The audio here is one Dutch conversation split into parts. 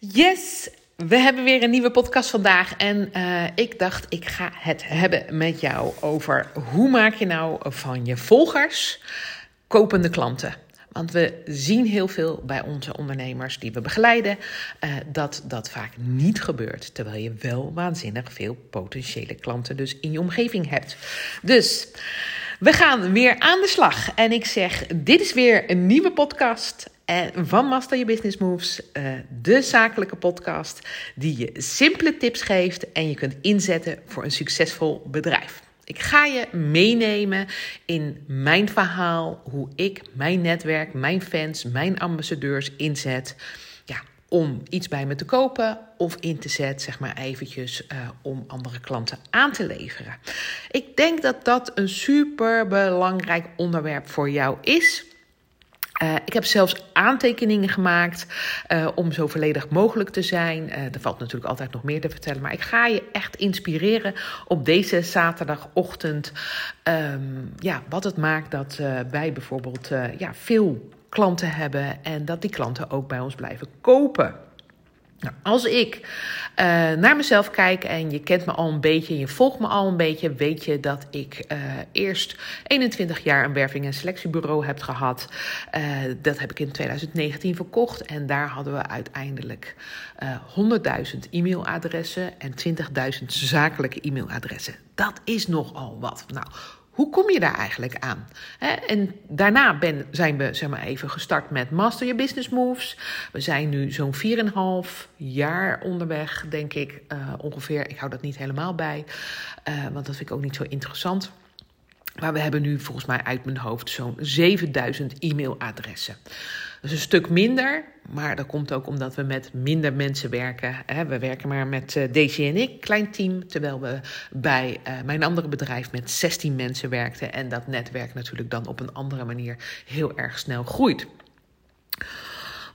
Yes, we hebben weer een nieuwe podcast vandaag. En uh, ik dacht, ik ga het hebben met jou over hoe maak je nou van je volgers kopende klanten. Want we zien heel veel bij onze ondernemers die we begeleiden uh, dat dat vaak niet gebeurt. Terwijl je wel waanzinnig veel potentiële klanten dus in je omgeving hebt. Dus we gaan weer aan de slag. En ik zeg, dit is weer een nieuwe podcast van Master Your Business Moves, uh, de zakelijke podcast die je simpele tips geeft en je kunt inzetten voor een succesvol bedrijf. Ik ga je meenemen in mijn verhaal, hoe ik mijn netwerk, mijn fans, mijn ambassadeurs inzet. Ja, om iets bij me te kopen of in te zetten, zeg maar eventjes, uh, om andere klanten aan te leveren. Ik denk dat dat een super belangrijk onderwerp voor jou is. Uh, ik heb zelfs aantekeningen gemaakt uh, om zo volledig mogelijk te zijn. Uh, er valt natuurlijk altijd nog meer te vertellen, maar ik ga je echt inspireren op deze zaterdagochtend. Um, ja, wat het maakt dat wij bijvoorbeeld ja, veel klanten hebben en dat die klanten ook bij ons blijven kopen. Nou, als ik uh, naar mezelf kijk en je kent me al een beetje, je volgt me al een beetje, weet je dat ik uh, eerst 21 jaar een werving- en selectiebureau heb gehad. Uh, dat heb ik in 2019 verkocht en daar hadden we uiteindelijk 100.000 e-mailadressen en 20.000 zakelijke e-mailadressen. Dat is nogal wat. Nou, hoe kom je daar eigenlijk aan? En daarna ben, zijn we zeg maar even gestart met Master Your Business Moves. We zijn nu zo'n 4,5 jaar onderweg, denk ik uh, ongeveer. Ik hou dat niet helemaal bij, uh, want dat vind ik ook niet zo interessant. Maar we hebben nu volgens mij uit mijn hoofd zo'n 7000 e-mailadressen. Dat is een stuk minder, maar dat komt ook omdat we met minder mensen werken. We werken maar met uh, Daisy en ik, klein team, terwijl we bij uh, mijn andere bedrijf met 16 mensen werkten. En dat netwerk natuurlijk dan op een andere manier heel erg snel groeit.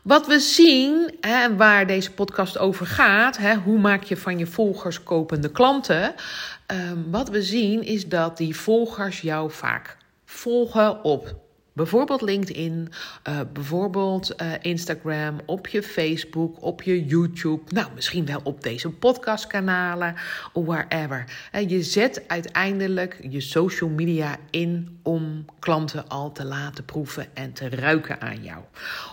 Wat we zien, hè, waar deze podcast over gaat, hè, hoe maak je van je volgers kopende klanten? Um, wat we zien is dat die volgers jou vaak volgen op Bijvoorbeeld LinkedIn, uh, bijvoorbeeld uh, Instagram, op je Facebook, op je YouTube. Nou, misschien wel op deze podcastkanalen wherever. Uh, je zet uiteindelijk je social media in om klanten al te laten proeven en te ruiken aan jou.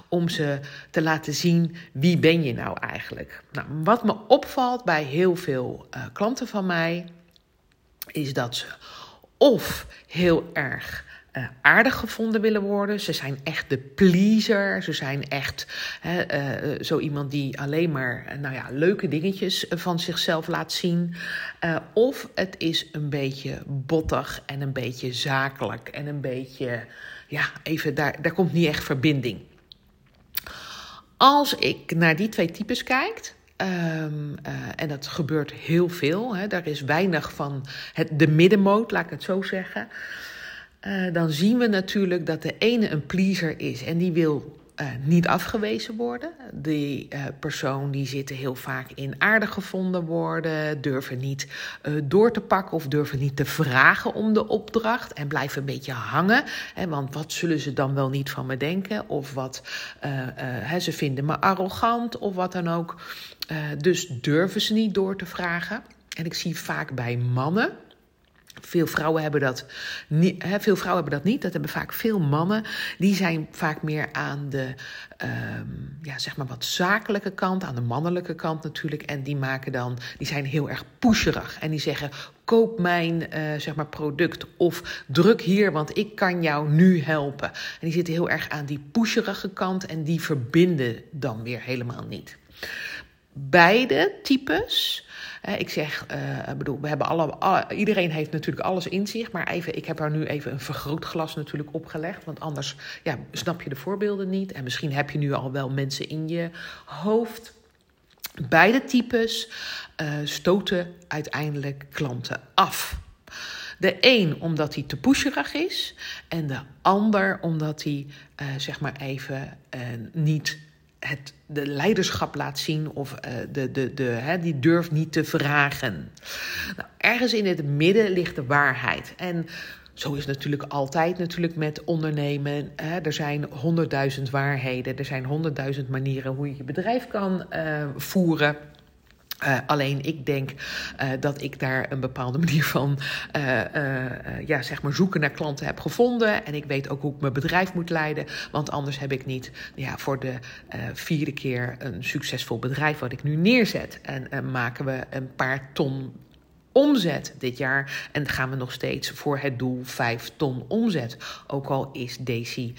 Om ze te laten zien wie ben je nou eigenlijk. Nou, wat me opvalt bij heel veel klanten van mij is dat ze of heel erg uh, aardig gevonden willen worden. Ze zijn echt de pleaser. Ze zijn echt uh, zo iemand die alleen maar nou ja, leuke dingetjes van zichzelf laat zien. of het is een beetje bottig en een beetje zakelijk en een beetje, ja, even daar, daar komt niet echt verbinding. Als ik naar die twee types kijk, uh, en dat gebeurt heel veel. Hè. Daar is weinig van het, de middenmoot, laat ik het zo zeggen. Uh, dan zien we natuurlijk dat de ene een pleaser is en die wil uh, niet afgewezen worden. Die uh, persoon die zitten heel vaak in aardig gevonden worden, durven niet door te pakken of durven niet te vragen om de opdracht en blijven een beetje hangen. Hè, want wat zullen ze dan wel niet van me denken? Of wat hè, ze vinden me arrogant of wat dan ook. dus durven ze niet door te vragen. En ik zie vaak bij mannen veel vrouwen hebben dat niet. Veel vrouwen hebben dat niet. Dat hebben vaak veel mannen. Die zijn vaak meer aan de um, ja, zeg maar wat zakelijke kant, aan de mannelijke kant natuurlijk. En die maken dan, die zijn heel erg pusherig. En die zeggen: koop mijn uh, zeg maar product. Of druk hier, want ik kan jou nu helpen. En die zitten heel erg aan die pusherige kant. En die verbinden dan weer helemaal niet. Beide types ik zeg, uh, bedoel, we hebben alle, iedereen heeft natuurlijk alles in zich, maar even, ik heb daar nu even een vergrootglas natuurlijk opgelegd, want anders ja, snap je de voorbeelden niet. En misschien heb je nu al wel mensen in je hoofd. Beide types uh, stoten uiteindelijk klanten af. De een omdat hij te pusherig is en de ander omdat hij uh, zeg maar even niet het, de leiderschap laat zien of uh, de, de, de, hè, die durft niet te vragen. Nou, ergens in het midden ligt de waarheid. En zo is natuurlijk altijd natuurlijk met ondernemen. Hè. Er zijn honderdduizend waarheden, er zijn honderdduizend manieren hoe je je bedrijf kan uh, voeren. Uh, alleen ik denk uh, dat ik daar een bepaalde manier van uh, ja, zeg maar zoeken naar klanten heb gevonden. En ik weet ook hoe ik mijn bedrijf moet leiden. Want anders heb ik niet ja, voor de vierde keer een succesvol bedrijf wat ik nu neerzet. En maken we een paar ton omzet dit jaar. En gaan we nog steeds voor het doel 5 ton omzet. Ook al is Daisy,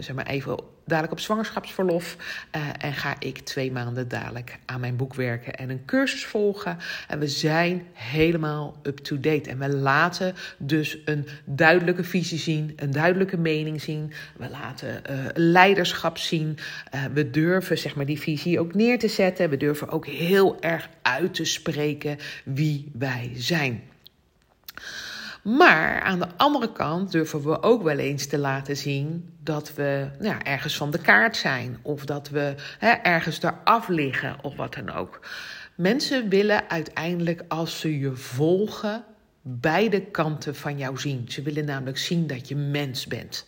zeg maar even dadelijk op zwangerschapsverlof. Uh, en ga ik twee maanden dadelijk aan mijn boek werken en een cursus volgen. En we zijn helemaal up-to-date. En we laten dus een duidelijke visie zien, een duidelijke mening zien. We laten uh, leiderschap zien. Uh, we durven zeg maar, die visie ook neer te zetten. We durven ook heel erg uit te spreken wie wij zijn. Maar aan de andere kant durven we ook wel eens te laten zien dat we nou ergens van de kaart zijn. Of dat we hè, ergens eraf liggen of wat dan ook. Mensen willen uiteindelijk, als ze je volgen, beide kanten van jou zien. Ze willen namelijk zien dat je mens bent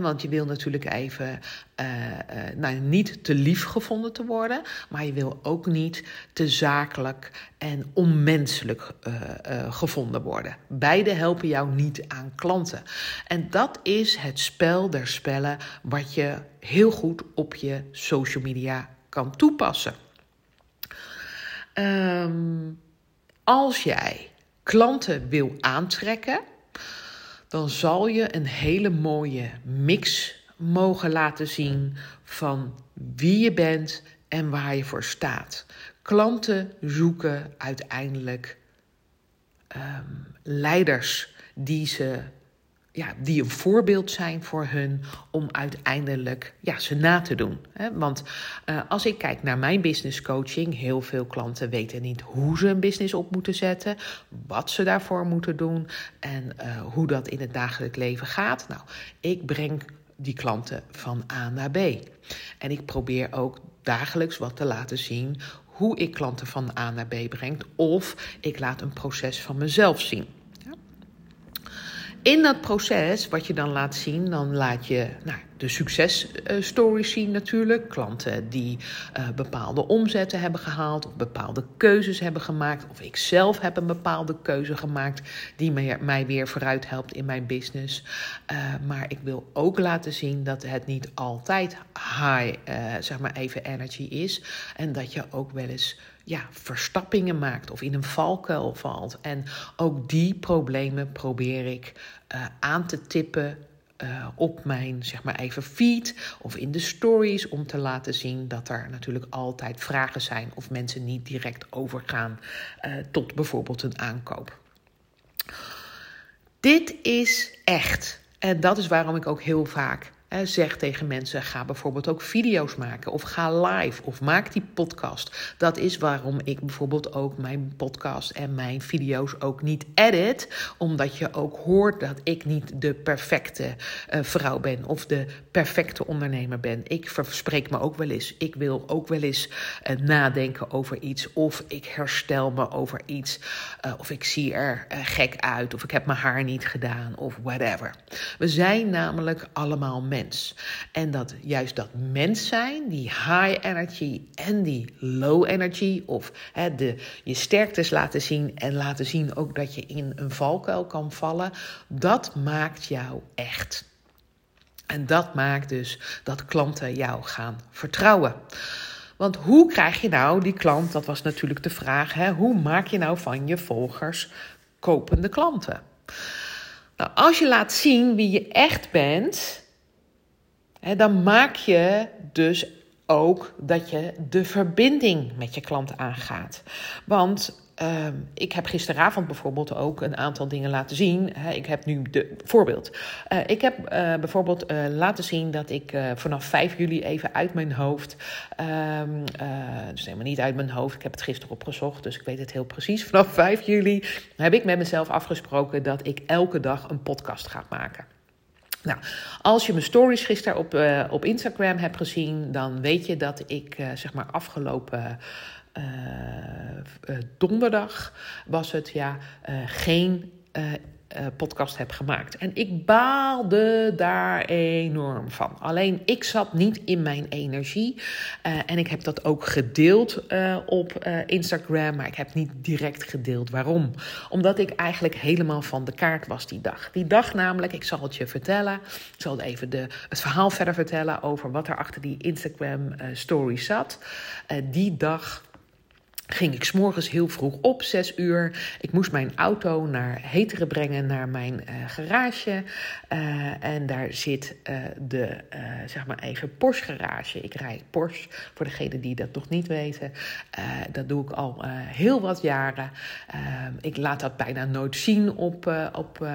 want je wil natuurlijk even uh, uh, nou, niet te lief gevonden te worden, maar je wil ook niet te zakelijk en onmenselijk uh, gevonden worden. Beide helpen jou niet aan klanten. En dat is het spel der spellen wat je heel goed op je social media kan toepassen. Um, als jij klanten wil aantrekken, dan zal je een hele mooie mix mogen laten zien van wie je bent en waar je voor staat. Klanten zoeken uiteindelijk um, leiders die ze ja, die een voorbeeld zijn voor hun om uiteindelijk ja, ze na te doen. Want uh, als ik kijk naar mijn business coaching, heel veel klanten weten niet hoe ze een business op moeten zetten, wat ze daarvoor moeten doen en uh, hoe dat in het dagelijks leven gaat. Nou, ik breng die klanten van A naar B. En ik probeer ook dagelijks wat te laten zien hoe ik klanten van A naar B breng, of ik laat een proces van mezelf zien in dat proces, wat je dan laat zien, dan laat je nou, de successtories zien natuurlijk. Klanten die uh, bepaalde omzetten hebben gehaald of bepaalde keuzes hebben gemaakt. Of ik zelf heb een bepaalde keuze gemaakt die mij, mij weer vooruit helpt in mijn business. Uh, maar ik wil ook laten zien dat het niet altijd high, zeg maar even energy is. En dat je ook wel eens ja, verstappingen maakt of in een valkuil valt. En ook die problemen probeer ik aan te tippen uh, op mijn zeg maar even feed of in de stories om te laten zien dat er natuurlijk altijd vragen zijn of mensen niet direct overgaan uh, tot bijvoorbeeld een aankoop. Dit is echt. En dat is waarom ik ook heel vaak zeg tegen mensen: ga bijvoorbeeld ook video's maken of ga live of maak die podcast. Dat is waarom ik bijvoorbeeld ook mijn podcast en mijn video's ook niet edit, omdat je ook hoort dat ik niet de perfecte uh, vrouw ben of de perfecte ondernemer ben. Ik verspreek me ook wel eens. Ik wil ook wel eens uh, nadenken over iets of ik herstel me over iets uh, of ik zie er gek uit of ik heb mijn haar niet gedaan of whatever. We zijn namelijk allemaal mensen. En dat juist dat mens zijn, die high energy en die low energy, of hè, de, je sterktes laten zien en laten zien ook dat je in een valkuil kan vallen, dat maakt jou echt. En dat maakt dus dat klanten jou gaan vertrouwen. Want hoe krijg je nou die klant? Dat was natuurlijk de vraag. Hè? Hoe maak je nou van je volgers kopende klanten? Nou, als je laat zien wie je echt bent, dan maak je dus ook dat je de verbinding met je klant aangaat. Want uh, ik heb gisteravond bijvoorbeeld ook een aantal dingen laten zien. ik heb nu de voorbeeld. Uh, ik heb uh, bijvoorbeeld uh, laten zien dat ik vanaf 5 juli even uit mijn hoofd. Um, dus helemaal niet uit mijn hoofd. Ik heb het gisteren opgezocht, dus ik weet het heel precies. Vanaf 5 juli heb ik met mezelf afgesproken dat ik elke dag een podcast ga maken. Nou, als je mijn stories gisteren op, uh, op Instagram hebt gezien, dan weet je dat ik uh, zeg maar afgelopen uh, donderdag was het ja geen uh, podcast heb gemaakt. En ik baalde daar enorm van. Alleen ik zat niet in mijn energie. Uh, en ik heb dat ook gedeeld uh, op Instagram. Maar ik heb niet direct gedeeld. Waarom? Omdat ik eigenlijk helemaal van de kaart was die dag. Die dag namelijk, ik zal het je vertellen. Ik zal even de, het verhaal verder vertellen over wat er achter die Instagram story zat. die dag ging ik s'morgens heel vroeg op, zes uur. Ik moest mijn auto naar Heteren brengen, naar mijn uh, garage. Uh, en daar zit uh, de, zeg maar even, Porsche garage. Ik rijd Porsche, voor degenen die dat nog niet weten. dat doe ik al heel wat jaren. ik laat dat bijna nooit zien op, op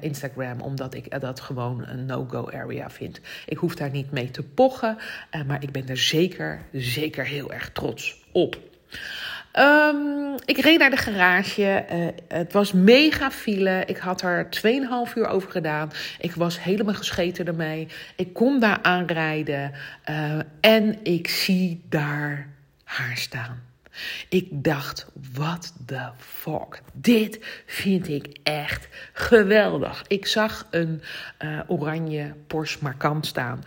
Instagram, omdat ik dat gewoon een no-go area vind. Ik hoef daar niet mee te pochen, maar ik ben er zeker, zeker heel erg trots op. Um, ik reed naar de garage. Uh, het was mega file. Ik had er 2,5 uur over gedaan. Ik was helemaal gescheten ermee. Ik kom daar aanrijden. Uh, en ik zie daar haar staan. Ik dacht, what the fuck? Dit vind ik echt geweldig. Ik zag een uh, oranje Porsche Macan staan.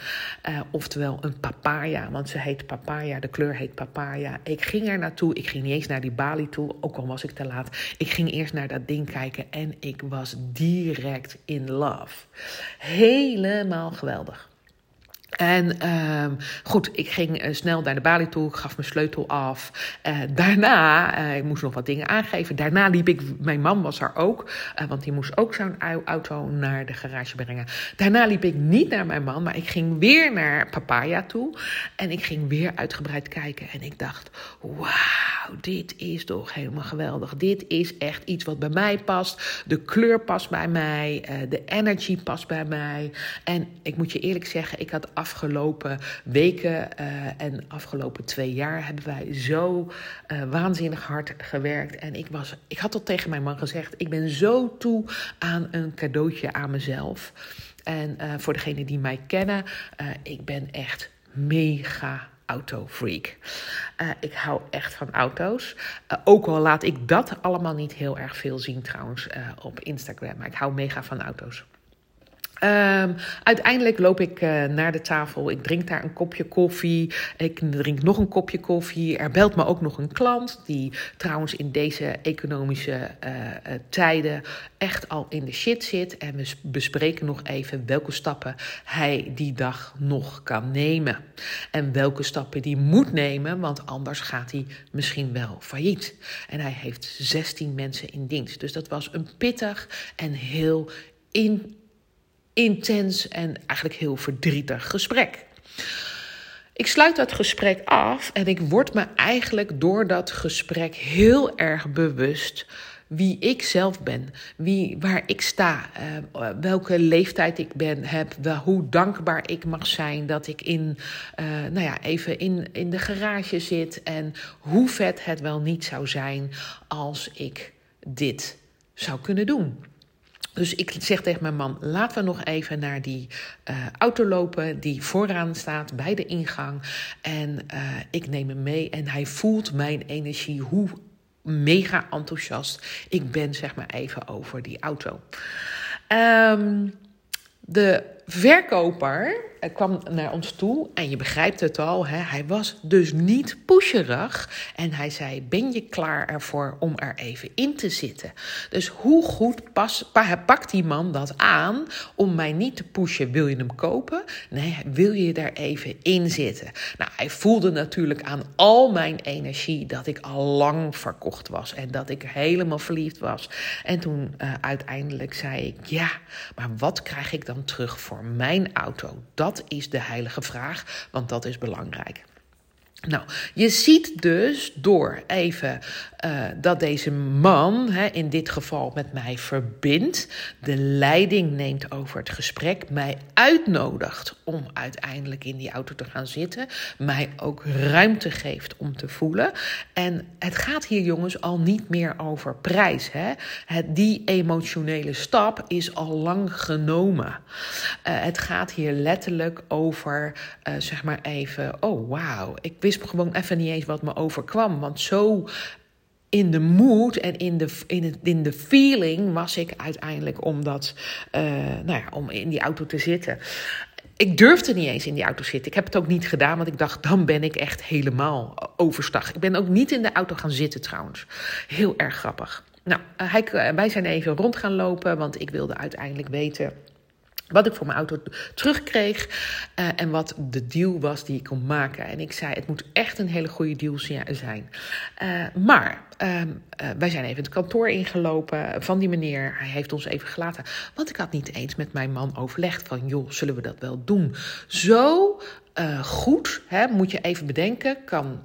Uh, oftewel een papaya, want ze heet papaya. De kleur heet papaya. Ik ging er naartoe. Ik ging niet eens naar die balie toe, ook al was ik te laat. Ik ging eerst naar dat ding kijken en ik was direct in love. Helemaal geweldig. En uh, goed, ik ging uh, snel naar de balie toe, gaf mijn sleutel af. Uh, daarna, uh, ik moest nog wat dingen aangeven. Daarna liep ik, mijn man was er ook, want die moest ook zo'n auto naar de garage brengen. Daarna liep ik niet naar mijn man, maar ik ging weer naar Papaya toe. En ik ging weer uitgebreid kijken. En ik dacht, wauw, dit is toch helemaal geweldig. Dit is echt iets wat bij mij past. De kleur past bij mij, de energy past bij mij. En ik moet je eerlijk zeggen, ik had afgelopen weken uh, en afgelopen twee jaar hebben wij zo uh, waanzinnig hard gewerkt. En ik, was, ik had al tegen mijn man gezegd: ik ben zo toe aan een cadeautje aan mezelf. En uh, voor degenen die mij kennen, ik ben echt mega autofreak. Uh, ik hou echt van auto's. Ook al laat ik dat allemaal niet heel erg veel zien trouwens op Instagram. Maar ik hou mega van auto's. Um, uiteindelijk loop ik uh, naar de tafel. Ik drink daar een kopje koffie. Ik drink nog een kopje koffie. Er belt me ook nog een klant. Die trouwens in deze economische uh, uh, tijden echt al in de shit zit. En we bespreken nog even welke stappen hij die dag nog kan nemen. En welke stappen die moet nemen. Want anders gaat hij misschien wel failliet. En hij heeft 16 mensen in dienst. Dus dat was een pittig en heel in intens en eigenlijk heel verdrietig gesprek. Ik sluit dat gesprek af en ik word me eigenlijk door dat gesprek heel erg bewust wie ik zelf ben, wie, waar ik sta, uh, welke leeftijd ik ben, heb, wel, hoe dankbaar ik mag zijn dat ik in, uh, nou ja, even in, in de garage zit en hoe vet het wel niet zou zijn als ik dit zou kunnen doen. Dus ik zeg tegen mijn man: laten we nog even naar die uh, auto lopen die vooraan staat bij de ingang. En uh, ik neem hem mee en hij voelt mijn energie, hoe mega enthousiast ik ben, zeg maar even over die auto. Um, de verkoper kwam naar ons toe en je begrijpt het al, hè, hij was dus niet pusherig. En hij zei: Ben je klaar ervoor om er even in te zitten? Dus hoe goed pas, pakt die man dat aan om mij niet te pushen? Wil je hem kopen? Nee, wil je daar even in zitten? Nou, hij voelde natuurlijk aan al mijn energie dat ik al lang verkocht was en dat ik helemaal verliefd was. En toen uh, uiteindelijk zei ik: Ja, maar wat krijg ik dan terug voor mijn auto? Dat is de heilige vraag, want dat is belangrijk. Nou, je ziet dus door even uh, dat deze man, hè, in dit geval met mij verbindt, de leiding neemt over het gesprek, mij uitnodigt om uiteindelijk in die auto te gaan zitten, mij ook ruimte geeft om te voelen. En het gaat hier, jongens, al niet meer over prijs. Hè? Het, die emotionele stap is al lang genomen. Uh, het gaat hier letterlijk over, uh, zeg maar even, oh wauw, ik wist gewoon even niet eens wat me overkwam. Want zo in de mood en in de, in, het, in de feeling was ik uiteindelijk om, dat, uh, nou ja, om in die auto te zitten. Ik durfde niet eens in die auto zitten. Ik heb het ook niet gedaan, want ik dacht, dan ben ik echt helemaal overstag. Ik ben ook niet in de auto gaan zitten trouwens. Heel erg grappig. Nou, hij, wij zijn even rond gaan lopen, want ik wilde uiteindelijk weten wat ik voor mijn auto terugkreeg uh, en wat de deal was die ik kon maken. En ik zei, het moet echt een hele goede deal zijn. Uh, maar uh, wij zijn even het kantoor ingelopen van die meneer. Hij heeft ons even gelaten. Want ik had niet eens met mijn man overlegd van, joh, zullen we dat wel doen? Zo goed, hè, moet je even bedenken, kan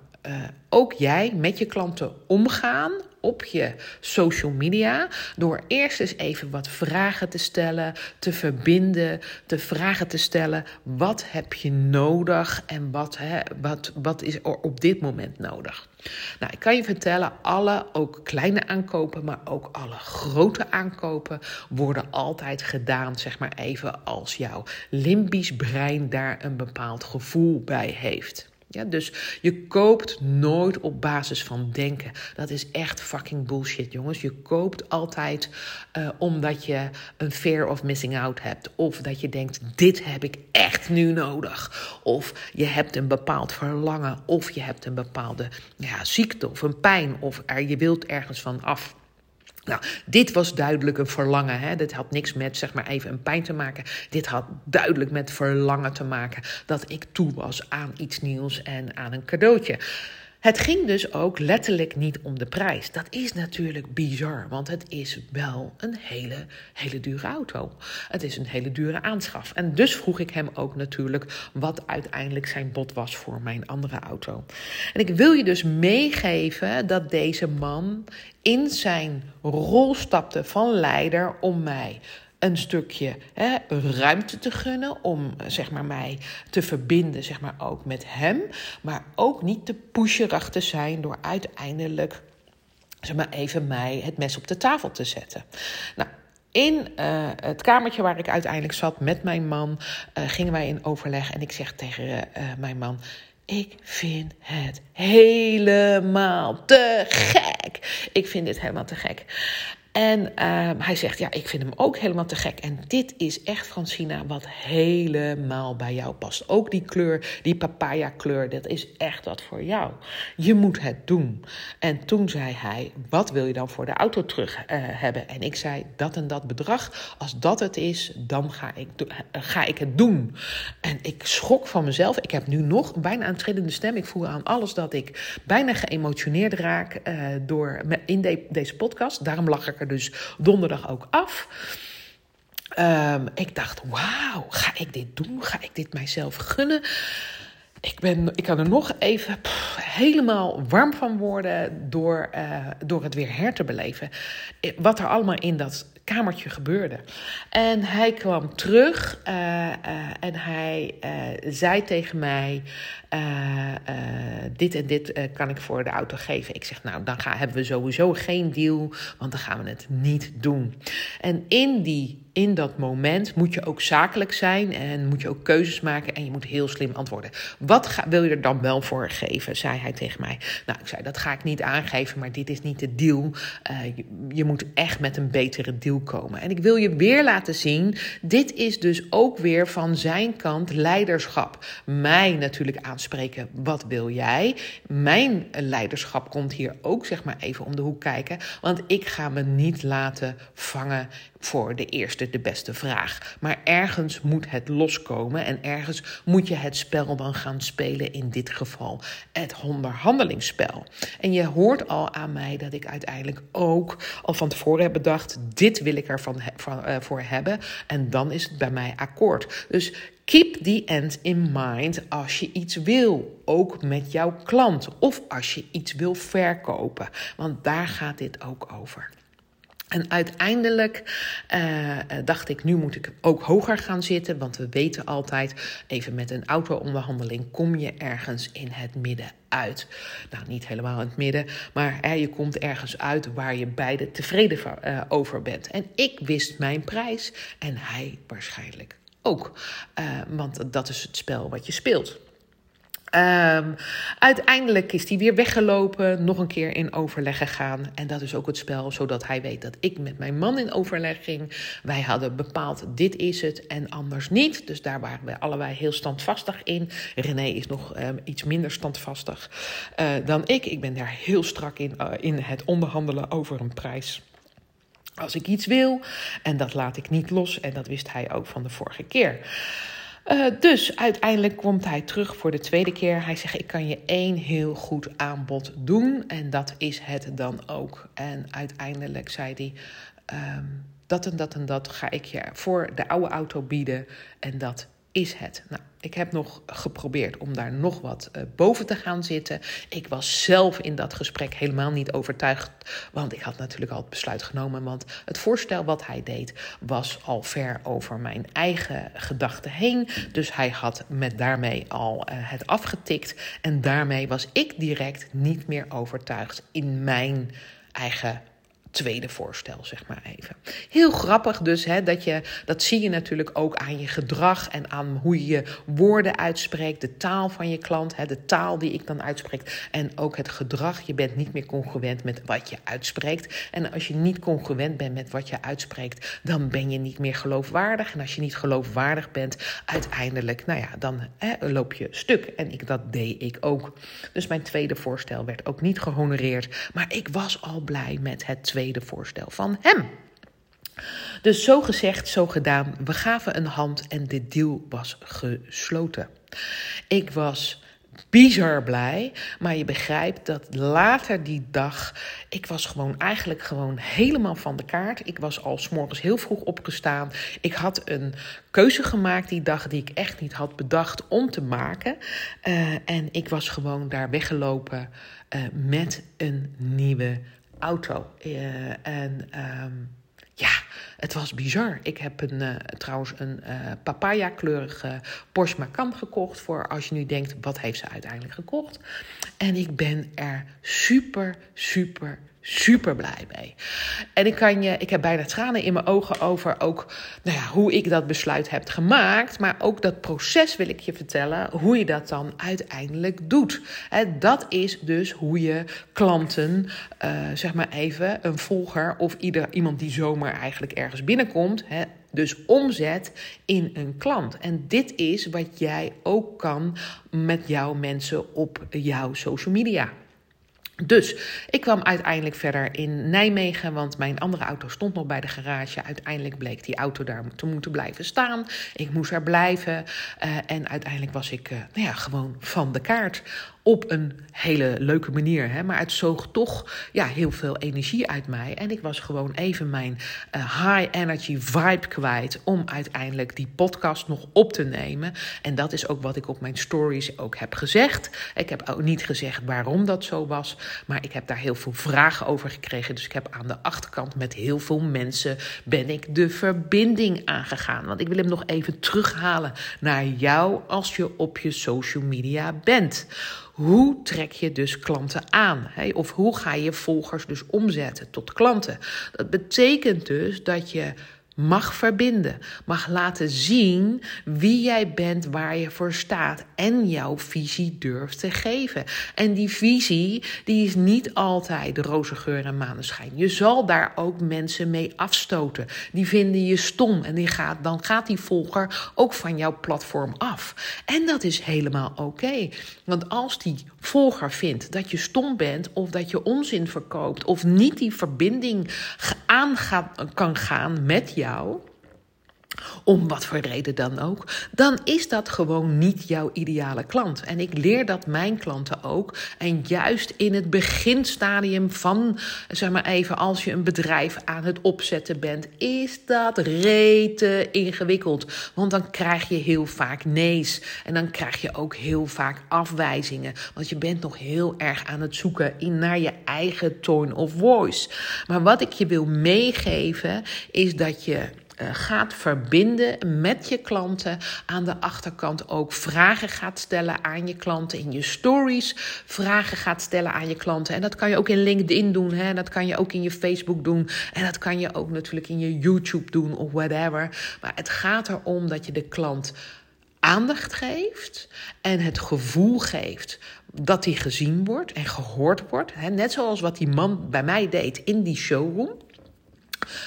ook jij met je klanten omgaan op je social media door eerst eens even wat vragen te stellen, te verbinden, te vragen te stellen: wat heb je nodig en wat, hè, wat, wat is er op dit moment nodig? Nou, ik kan je vertellen, alle, ook kleine aankopen, maar ook alle grote aankopen worden altijd gedaan, zeg maar even, als jouw limbisch brein daar een bepaald gevoel bij heeft. Dus je koopt nooit op basis van denken. Dat is echt fucking bullshit, jongens. Je koopt altijd uh, omdat je een fear of missing out hebt. Of dat je denkt, dit heb ik echt nu nodig. Of je hebt een bepaald verlangen. Of je hebt een bepaalde ja, ziekte of een pijn. Of er, je wilt ergens van af. Nou, dit was duidelijk een verlangen. Hè? Dit had niks met zeg maar even een pijn te maken. Dit had duidelijk met verlangen te maken dat ik toe was aan iets nieuws en aan een cadeautje. Het ging dus ook letterlijk niet om de prijs. Dat is natuurlijk bizar, want het is wel een hele, hele dure auto. Het is een hele dure aanschaf. En dus vroeg ik hem ook natuurlijk wat uiteindelijk zijn bod was voor mijn andere auto. En ik wil je dus meegeven dat deze man in zijn rol stapte van leider om mij een stukje hè, ruimte te gunnen om zeg maar, mij te verbinden zeg maar, ook met hem. Maar ook niet te pusherig te zijn door uiteindelijk zeg maar, even mij het mes op de tafel te zetten. Nou, in uh, het kamertje waar ik uiteindelijk zat met mijn man, uh, gingen wij in overleg. En ik zeg tegen uh, mijn man: Ik vind het helemaal te gek. Ik vind dit helemaal te gek. En uh, hij zegt, ja, ik vind hem ook helemaal te gek. En dit is echt, Francina, wat helemaal bij jou past. Ook die kleur, die papaya kleur, dat is echt wat voor jou. Je moet het doen. En toen zei hij, wat wil je dan voor de auto terug uh, hebben? En ik zei, dat en dat bedrag. Als dat het is, dan ga ik, uh, ga ik het doen. En ik schrok van mezelf. Ik heb nu nog bijna een trillende stem. Ik voel aan alles dat ik bijna geëmotioneerd raak uh, door, in de, deze podcast. Daarom lach ik dus donderdag ook af. Um, ik dacht, wauw, ga ik dit doen? Ga ik dit mijzelf gunnen? Ik, ben, ik kan er nog even helemaal warm van worden door, uh, door het weer her te beleven. Wat er allemaal in dat kamertje gebeurde. En hij kwam terug uh, en hij zei tegen mij: Dit en dit kan ik voor de auto geven. Ik zeg: Nou, dan hebben we sowieso geen deal, want dan gaan we het niet doen. En in die in dat moment moet je ook zakelijk zijn en moet je ook keuzes maken en je moet heel slim antwoorden. Wat ga, wil je er dan wel voor geven, zei hij tegen mij. Nou, ik zei, dat ga ik niet aangeven, maar dit is niet de deal. Je, je, moet echt met een betere deal komen. En ik wil je weer laten zien, dit is dus ook weer van zijn kant leiderschap. Mij natuurlijk aanspreken, wat wil jij? Mijn leiderschap komt hier ook zeg maar even om de hoek kijken, want ik ga me niet laten vangen voor de eerste, de beste vraag. Maar ergens moet het loskomen en ergens moet je het spel dan gaan spelen, in dit geval het onderhandelingsspel. En je hoort al aan mij dat ik uiteindelijk ook al van tevoren heb bedacht: dit wil ik ervan van, uh, voor hebben. En dan is het bij mij akkoord. Dus Keep the end in mind als je iets wil, ook met jouw klant of als je iets wil verkopen, want daar gaat dit ook over. En uiteindelijk uh, dacht ik, nu moet ik ook hoger gaan zitten. Want we weten altijd, even met een auto-onderhandeling kom je ergens in het midden uit. Nou, niet helemaal in het midden, maar hè, je komt ergens uit waar je beide tevreden uh, over bent. En ik wist mijn prijs en hij waarschijnlijk ook. Uh, want dat is het spel wat je speelt. Um, uiteindelijk is hij weer weggelopen, nog een keer in overleg gegaan. En dat is ook het spel, zodat hij weet dat ik met mijn man in overleg ging. Wij hadden bepaald, dit is het en anders niet. Dus daar waren we allebei heel standvastig in. René is nog um, iets minder standvastig uh, dan ik. Ik ben daar heel strak in, uh, in het onderhandelen over een prijs. Als ik iets wil, en dat laat ik niet los. En dat wist hij ook van de vorige keer. Uh, dus uiteindelijk komt hij terug voor de tweede keer. Hij zegt: Ik kan je één heel goed aanbod doen. En dat is het dan ook. En uiteindelijk zei hij: um, Dat en dat en dat ga ik je voor de oude auto bieden. En dat is het. Nou, ik heb nog geprobeerd om daar nog wat uh, boven te gaan zitten. Ik was zelf in dat gesprek helemaal niet overtuigd, want ik had natuurlijk al het besluit genomen. Want het voorstel wat hij deed was al ver over mijn eigen gedachten heen. Dus hij had met daarmee al uh, het afgetikt. En daarmee was ik direct niet meer overtuigd in mijn eigen tweede voorstel, zeg maar even. Heel grappig dus, hè, dat, je, dat zie je natuurlijk ook aan je gedrag en aan hoe je woorden uitspreekt, de taal van je klant, hè, de taal die ik dan uitspreek en ook het gedrag. Je bent niet meer congruent met wat je uitspreekt. En als je niet congruent bent met wat je uitspreekt, dan ben je niet meer geloofwaardig. En als je niet geloofwaardig bent, uiteindelijk, nou ja, dan hè, loop je stuk. En ik, dat deed ik ook. Dus mijn tweede voorstel werd ook niet gehonoreerd, maar ik was al blij met het tweede voorstel van hem. Dus zo gezegd, zo gedaan. We gaven een hand en de deal was gesloten. Ik was bizar blij, maar je begrijpt dat later die dag, ik was gewoon eigenlijk gewoon helemaal van de kaart. Ik was al s'morgens heel vroeg opgestaan. Ik had een keuze gemaakt die dag die ik echt niet had bedacht om te maken. Uh, en ik was gewoon daar weggelopen uh, met een nieuwe auto. Uh, en um, ja, het was bizar. Ik heb een, uh, trouwens een uh, papaya-kleurige Porsche Macan gekocht. Voor als je nu denkt, wat heeft ze uiteindelijk gekocht? En ik ben er super, super, super blij mee. En ik, kan je, ik heb bijna tranen in mijn ogen over ook nou ja, hoe ik dat besluit heb gemaakt. Maar ook dat proces wil ik je vertellen, hoe je dat dan uiteindelijk doet. Dat is dus hoe je klanten, uh, zeg maar even, een volger of ieder, iemand die zomaar eigenlijk ergens binnenkomt. Dus omzet in een klant. En dit is wat jij ook kan met jouw mensen op jouw social media. Dus ik kwam uiteindelijk verder in Nijmegen, want mijn andere auto stond nog bij de garage. Uiteindelijk bleek die auto daar te moeten blijven staan. Ik moest er blijven uh, en uiteindelijk was ik uh, nou ja, gewoon van de kaart op een hele leuke manier. Hè? Maar het zoog toch ja, heel veel energie uit mij. En ik was gewoon even mijn uh, high energy vibe kwijt om uiteindelijk die podcast nog op te nemen. En dat is ook wat ik op mijn stories ook heb gezegd. Ik heb ook niet gezegd waarom dat zo was, maar ik heb daar heel veel vragen over gekregen. Dus ik heb aan de achterkant met heel veel mensen ben ik de verbinding aangegaan. Want ik wil hem nog even terughalen naar jou als je op je social media bent. Hoe trek je dus klanten aan? Of hoe ga je volgers dus omzetten tot klanten? Dat betekent dus dat je mag verbinden, mag laten zien wie jij bent, waar je voor staat en jouw visie durft te geven. En die visie, die is niet altijd roze geur en maneschijn. Je zal daar ook mensen mee afstoten. Die vinden je stom en die gaat, dan gaat die volger ook van jouw platform af. En dat is helemaal oké. Want als die volger vindt dat je stom bent of dat je onzin verkoopt of niet die verbinding aan kan gaan met jou om wat voor reden dan ook, dan is dat gewoon niet jouw ideale klant. En ik leer dat mijn klanten ook. En juist in het beginstadium van, zeg maar even, als je een bedrijf aan het opzetten bent, is dat rete ingewikkeld. Want dan krijg je heel vaak nee's. En dan krijg je ook heel vaak afwijzingen. Want je bent nog heel erg aan het zoeken in naar je eigen tone of voice. Maar wat ik je wil meegeven, is dat je gaat verbinden met je klanten. Aan de achterkant ook vragen gaat stellen aan je klanten. In je stories vragen gaat stellen aan je klanten. En dat kan je ook in LinkedIn doen. Hè? Dat kan je ook in je Facebook doen. En dat kan je ook natuurlijk in je YouTube doen of whatever. Maar het gaat erom dat je de klant aandacht geeft en het gevoel geeft dat hij gezien wordt en gehoord wordt. Net zoals wat die man bij mij deed in die showroom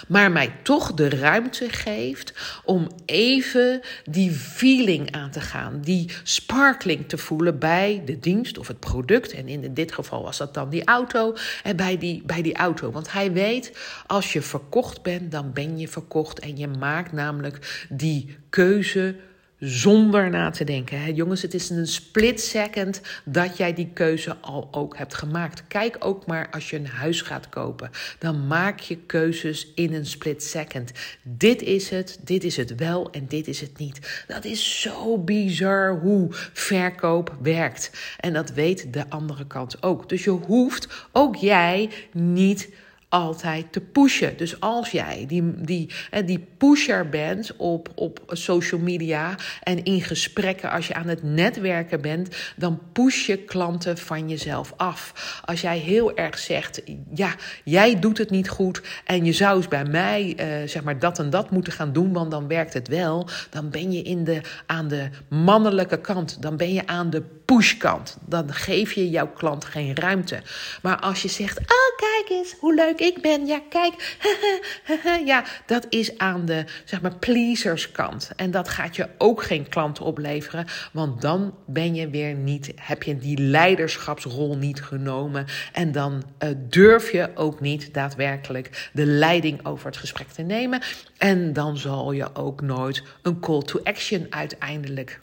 maar mij toch de ruimte geeft om even die feeling aan te gaan, die sparkling te voelen bij de dienst of het product. En in dit geval was dat dan die auto en bij die, bij die auto. Want hij weet, als je verkocht bent, dan ben je verkocht en je maakt namelijk die keuze zonder na te denken. Hè? Jongens, het is een split second dat jij die keuze al ook hebt gemaakt. Kijk ook maar als je een huis gaat kopen. Dan maak je keuzes in een split second. Dit is het, dit is het wel en dit is het niet. Dat is zo bizar hoe verkoop werkt. En dat weet de andere kant ook. Dus je hoeft, ook jij, niet altijd te pushen. Dus als jij die, die, die pusher bent op, op social media en in gesprekken, als je aan het netwerken bent, dan push je klanten van jezelf af. Als jij heel erg zegt, ja, jij doet het niet goed en je zou eens bij mij uh, zeg maar dat en dat moeten gaan doen, want dan werkt het wel, dan ben je in de, aan de mannelijke kant, dan ben je aan de pushkant. Dan geef je jouw klant geen ruimte. Maar als je zegt, oh kijk eens hoe leuk ik ben. Ja, kijk. ja, dat is aan de zeg maar pleaserskant. En dat gaat je ook geen klanten opleveren. Want dan ben je weer niet, heb je die leiderschapsrol niet genomen. En dan uh, durf je ook niet daadwerkelijk de leiding over het gesprek te nemen. En dan zal je ook nooit een call to action uiteindelijk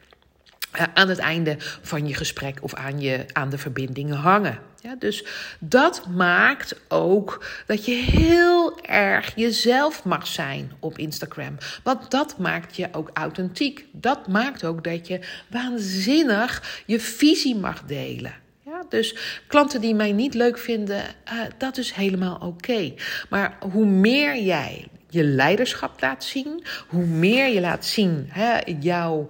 aan het einde van je gesprek of aan, je, aan de verbindingen hangen. Ja, dus dat maakt ook dat je heel erg jezelf mag zijn op Instagram. Want dat maakt je ook authentiek. Dat maakt ook dat je waanzinnig je visie mag delen. Ja, dus klanten die mij niet leuk vinden, uh, dat is helemaal oké. Maar hoe meer jij je leiderschap laat zien, hoe meer je laat zien hè, jouw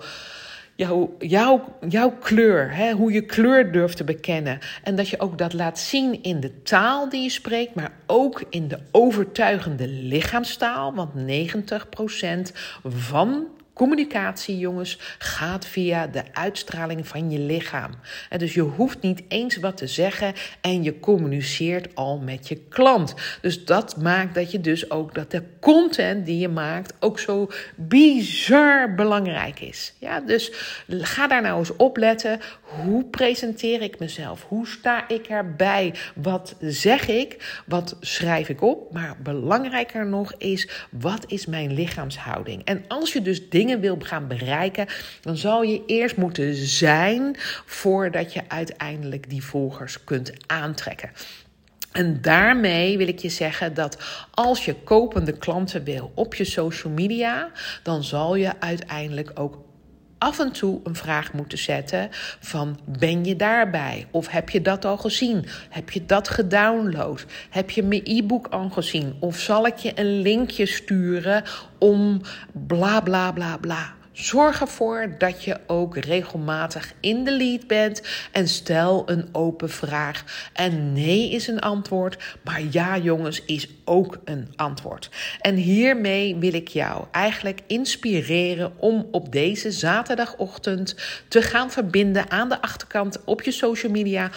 jouw, jouw, jouw kleur, hè, hoe je kleur durft te bekennen. En dat je ook dat laat zien in de taal die je spreekt, maar ook in de overtuigende lichaamstaal. Want 90% van Communicatie, jongens, gaat via de uitstraling van je lichaam. En dus je hoeft niet eens wat te zeggen en je communiceert al met je klant. Dus dat maakt dat je dus ook dat de content die je maakt ook zo bizar belangrijk is. Ja, dus ga daar nou eens op letten. Hoe presenteer ik mezelf? Hoe sta ik erbij? Wat zeg ik? Wat schrijf ik op? Maar belangrijker nog is, wat is mijn lichaamshouding? En als je dus dingen wil gaan bereiken, dan zal je eerst moeten zijn voordat je uiteindelijk die volgers kunt aantrekken. En daarmee wil ik je zeggen dat als je kopende klanten wil op je social media, dan zal je uiteindelijk ook af en toe een vraag moeten zetten van ben je daarbij? Of heb je dat al gezien? Heb je dat gedownload? Heb je mijn e-book al gezien? Of zal ik je een linkje sturen om bla bla bla bla? Zorg ervoor dat je ook regelmatig in de lead bent en stel een open vraag. En nee is een antwoord, maar ja jongens is ook een antwoord. En hiermee wil ik jou eigenlijk inspireren om op deze zaterdagochtend te gaan verbinden aan de achterkant op je social media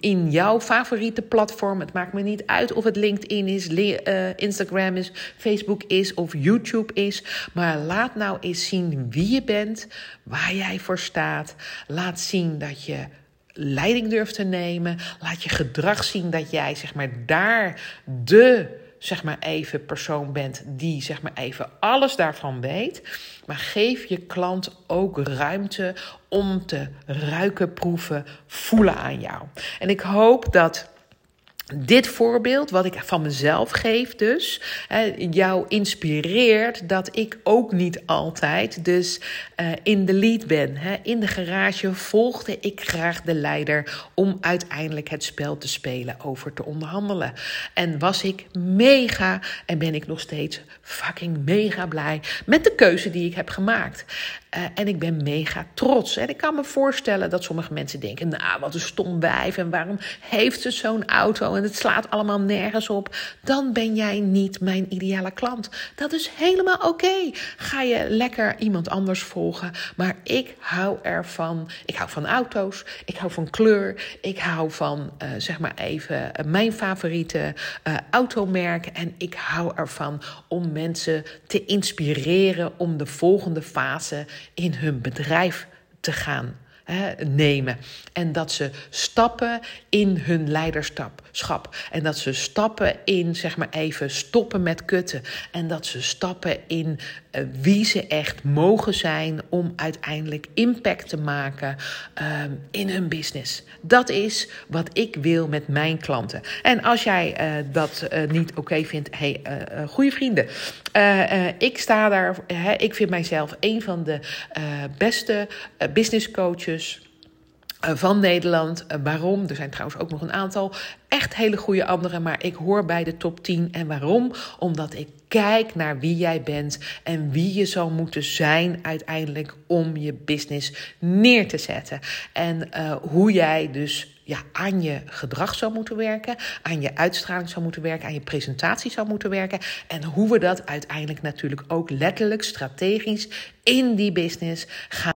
in jouw favoriete platform. Het maakt me niet uit of het LinkedIn is, uh, Instagram is, Facebook is of YouTube is, maar laat nou eens zien wie je bent, waar jij voor staat. Laat zien dat je leiding durft te nemen. Laat je gedrag zien dat jij zeg maar daar de zeg maar even persoon bent die zeg maar even alles daarvan weet. Maar geef je klant ook ruimte om te ruiken, proeven, voelen aan jou. En ik hoop dat dit voorbeeld, wat ik van mezelf geef dus, jou inspireert dat ik ook niet altijd dus uh, in de lead ben. In de garage volgde ik graag de leider om uiteindelijk het spel te spelen, over te onderhandelen. En was ik mega en ben ik nog steeds fucking mega blij met de keuze die ik heb gemaakt. Uh, en ik ben mega trots. En ik kan me voorstellen dat sommige mensen denken: Nou, wat een stom wijf. En waarom heeft ze zo'n auto? Het slaat allemaal nergens op, dan ben jij niet mijn ideale klant. Dat is helemaal oké. Ga je lekker iemand anders volgen, maar ik hou ervan. Ik hou van auto's, ik hou van kleur, ik hou van uh, zeg maar even uh, mijn favoriete uh, automerken en ik hou ervan om mensen te inspireren om de volgende fase in hun bedrijf te gaan nemen. En dat ze stappen in hun leiderschap. En dat ze stappen in, zeg maar even, stoppen met kutten. En dat ze stappen in uh, wie ze echt mogen zijn om uiteindelijk impact te maken uh, in hun business. Dat is wat ik wil met mijn klanten. En als jij uh, dat niet oké vindt, hey, goede vrienden. ik sta daar, ik vind mijzelf een van de beste business coaches van Nederland. Waarom? Er zijn trouwens ook nog een aantal echt hele goede anderen, maar ik hoor bij de top 10. En waarom? Omdat ik kijk naar wie jij bent en wie je zou moeten zijn uiteindelijk om je business neer te zetten. En uh, hoe jij dus ja, aan je gedrag zou moeten werken, aan je uitstraling zou moeten werken, aan je presentatie zou moeten werken. En hoe we dat uiteindelijk natuurlijk ook letterlijk strategisch in die business gaan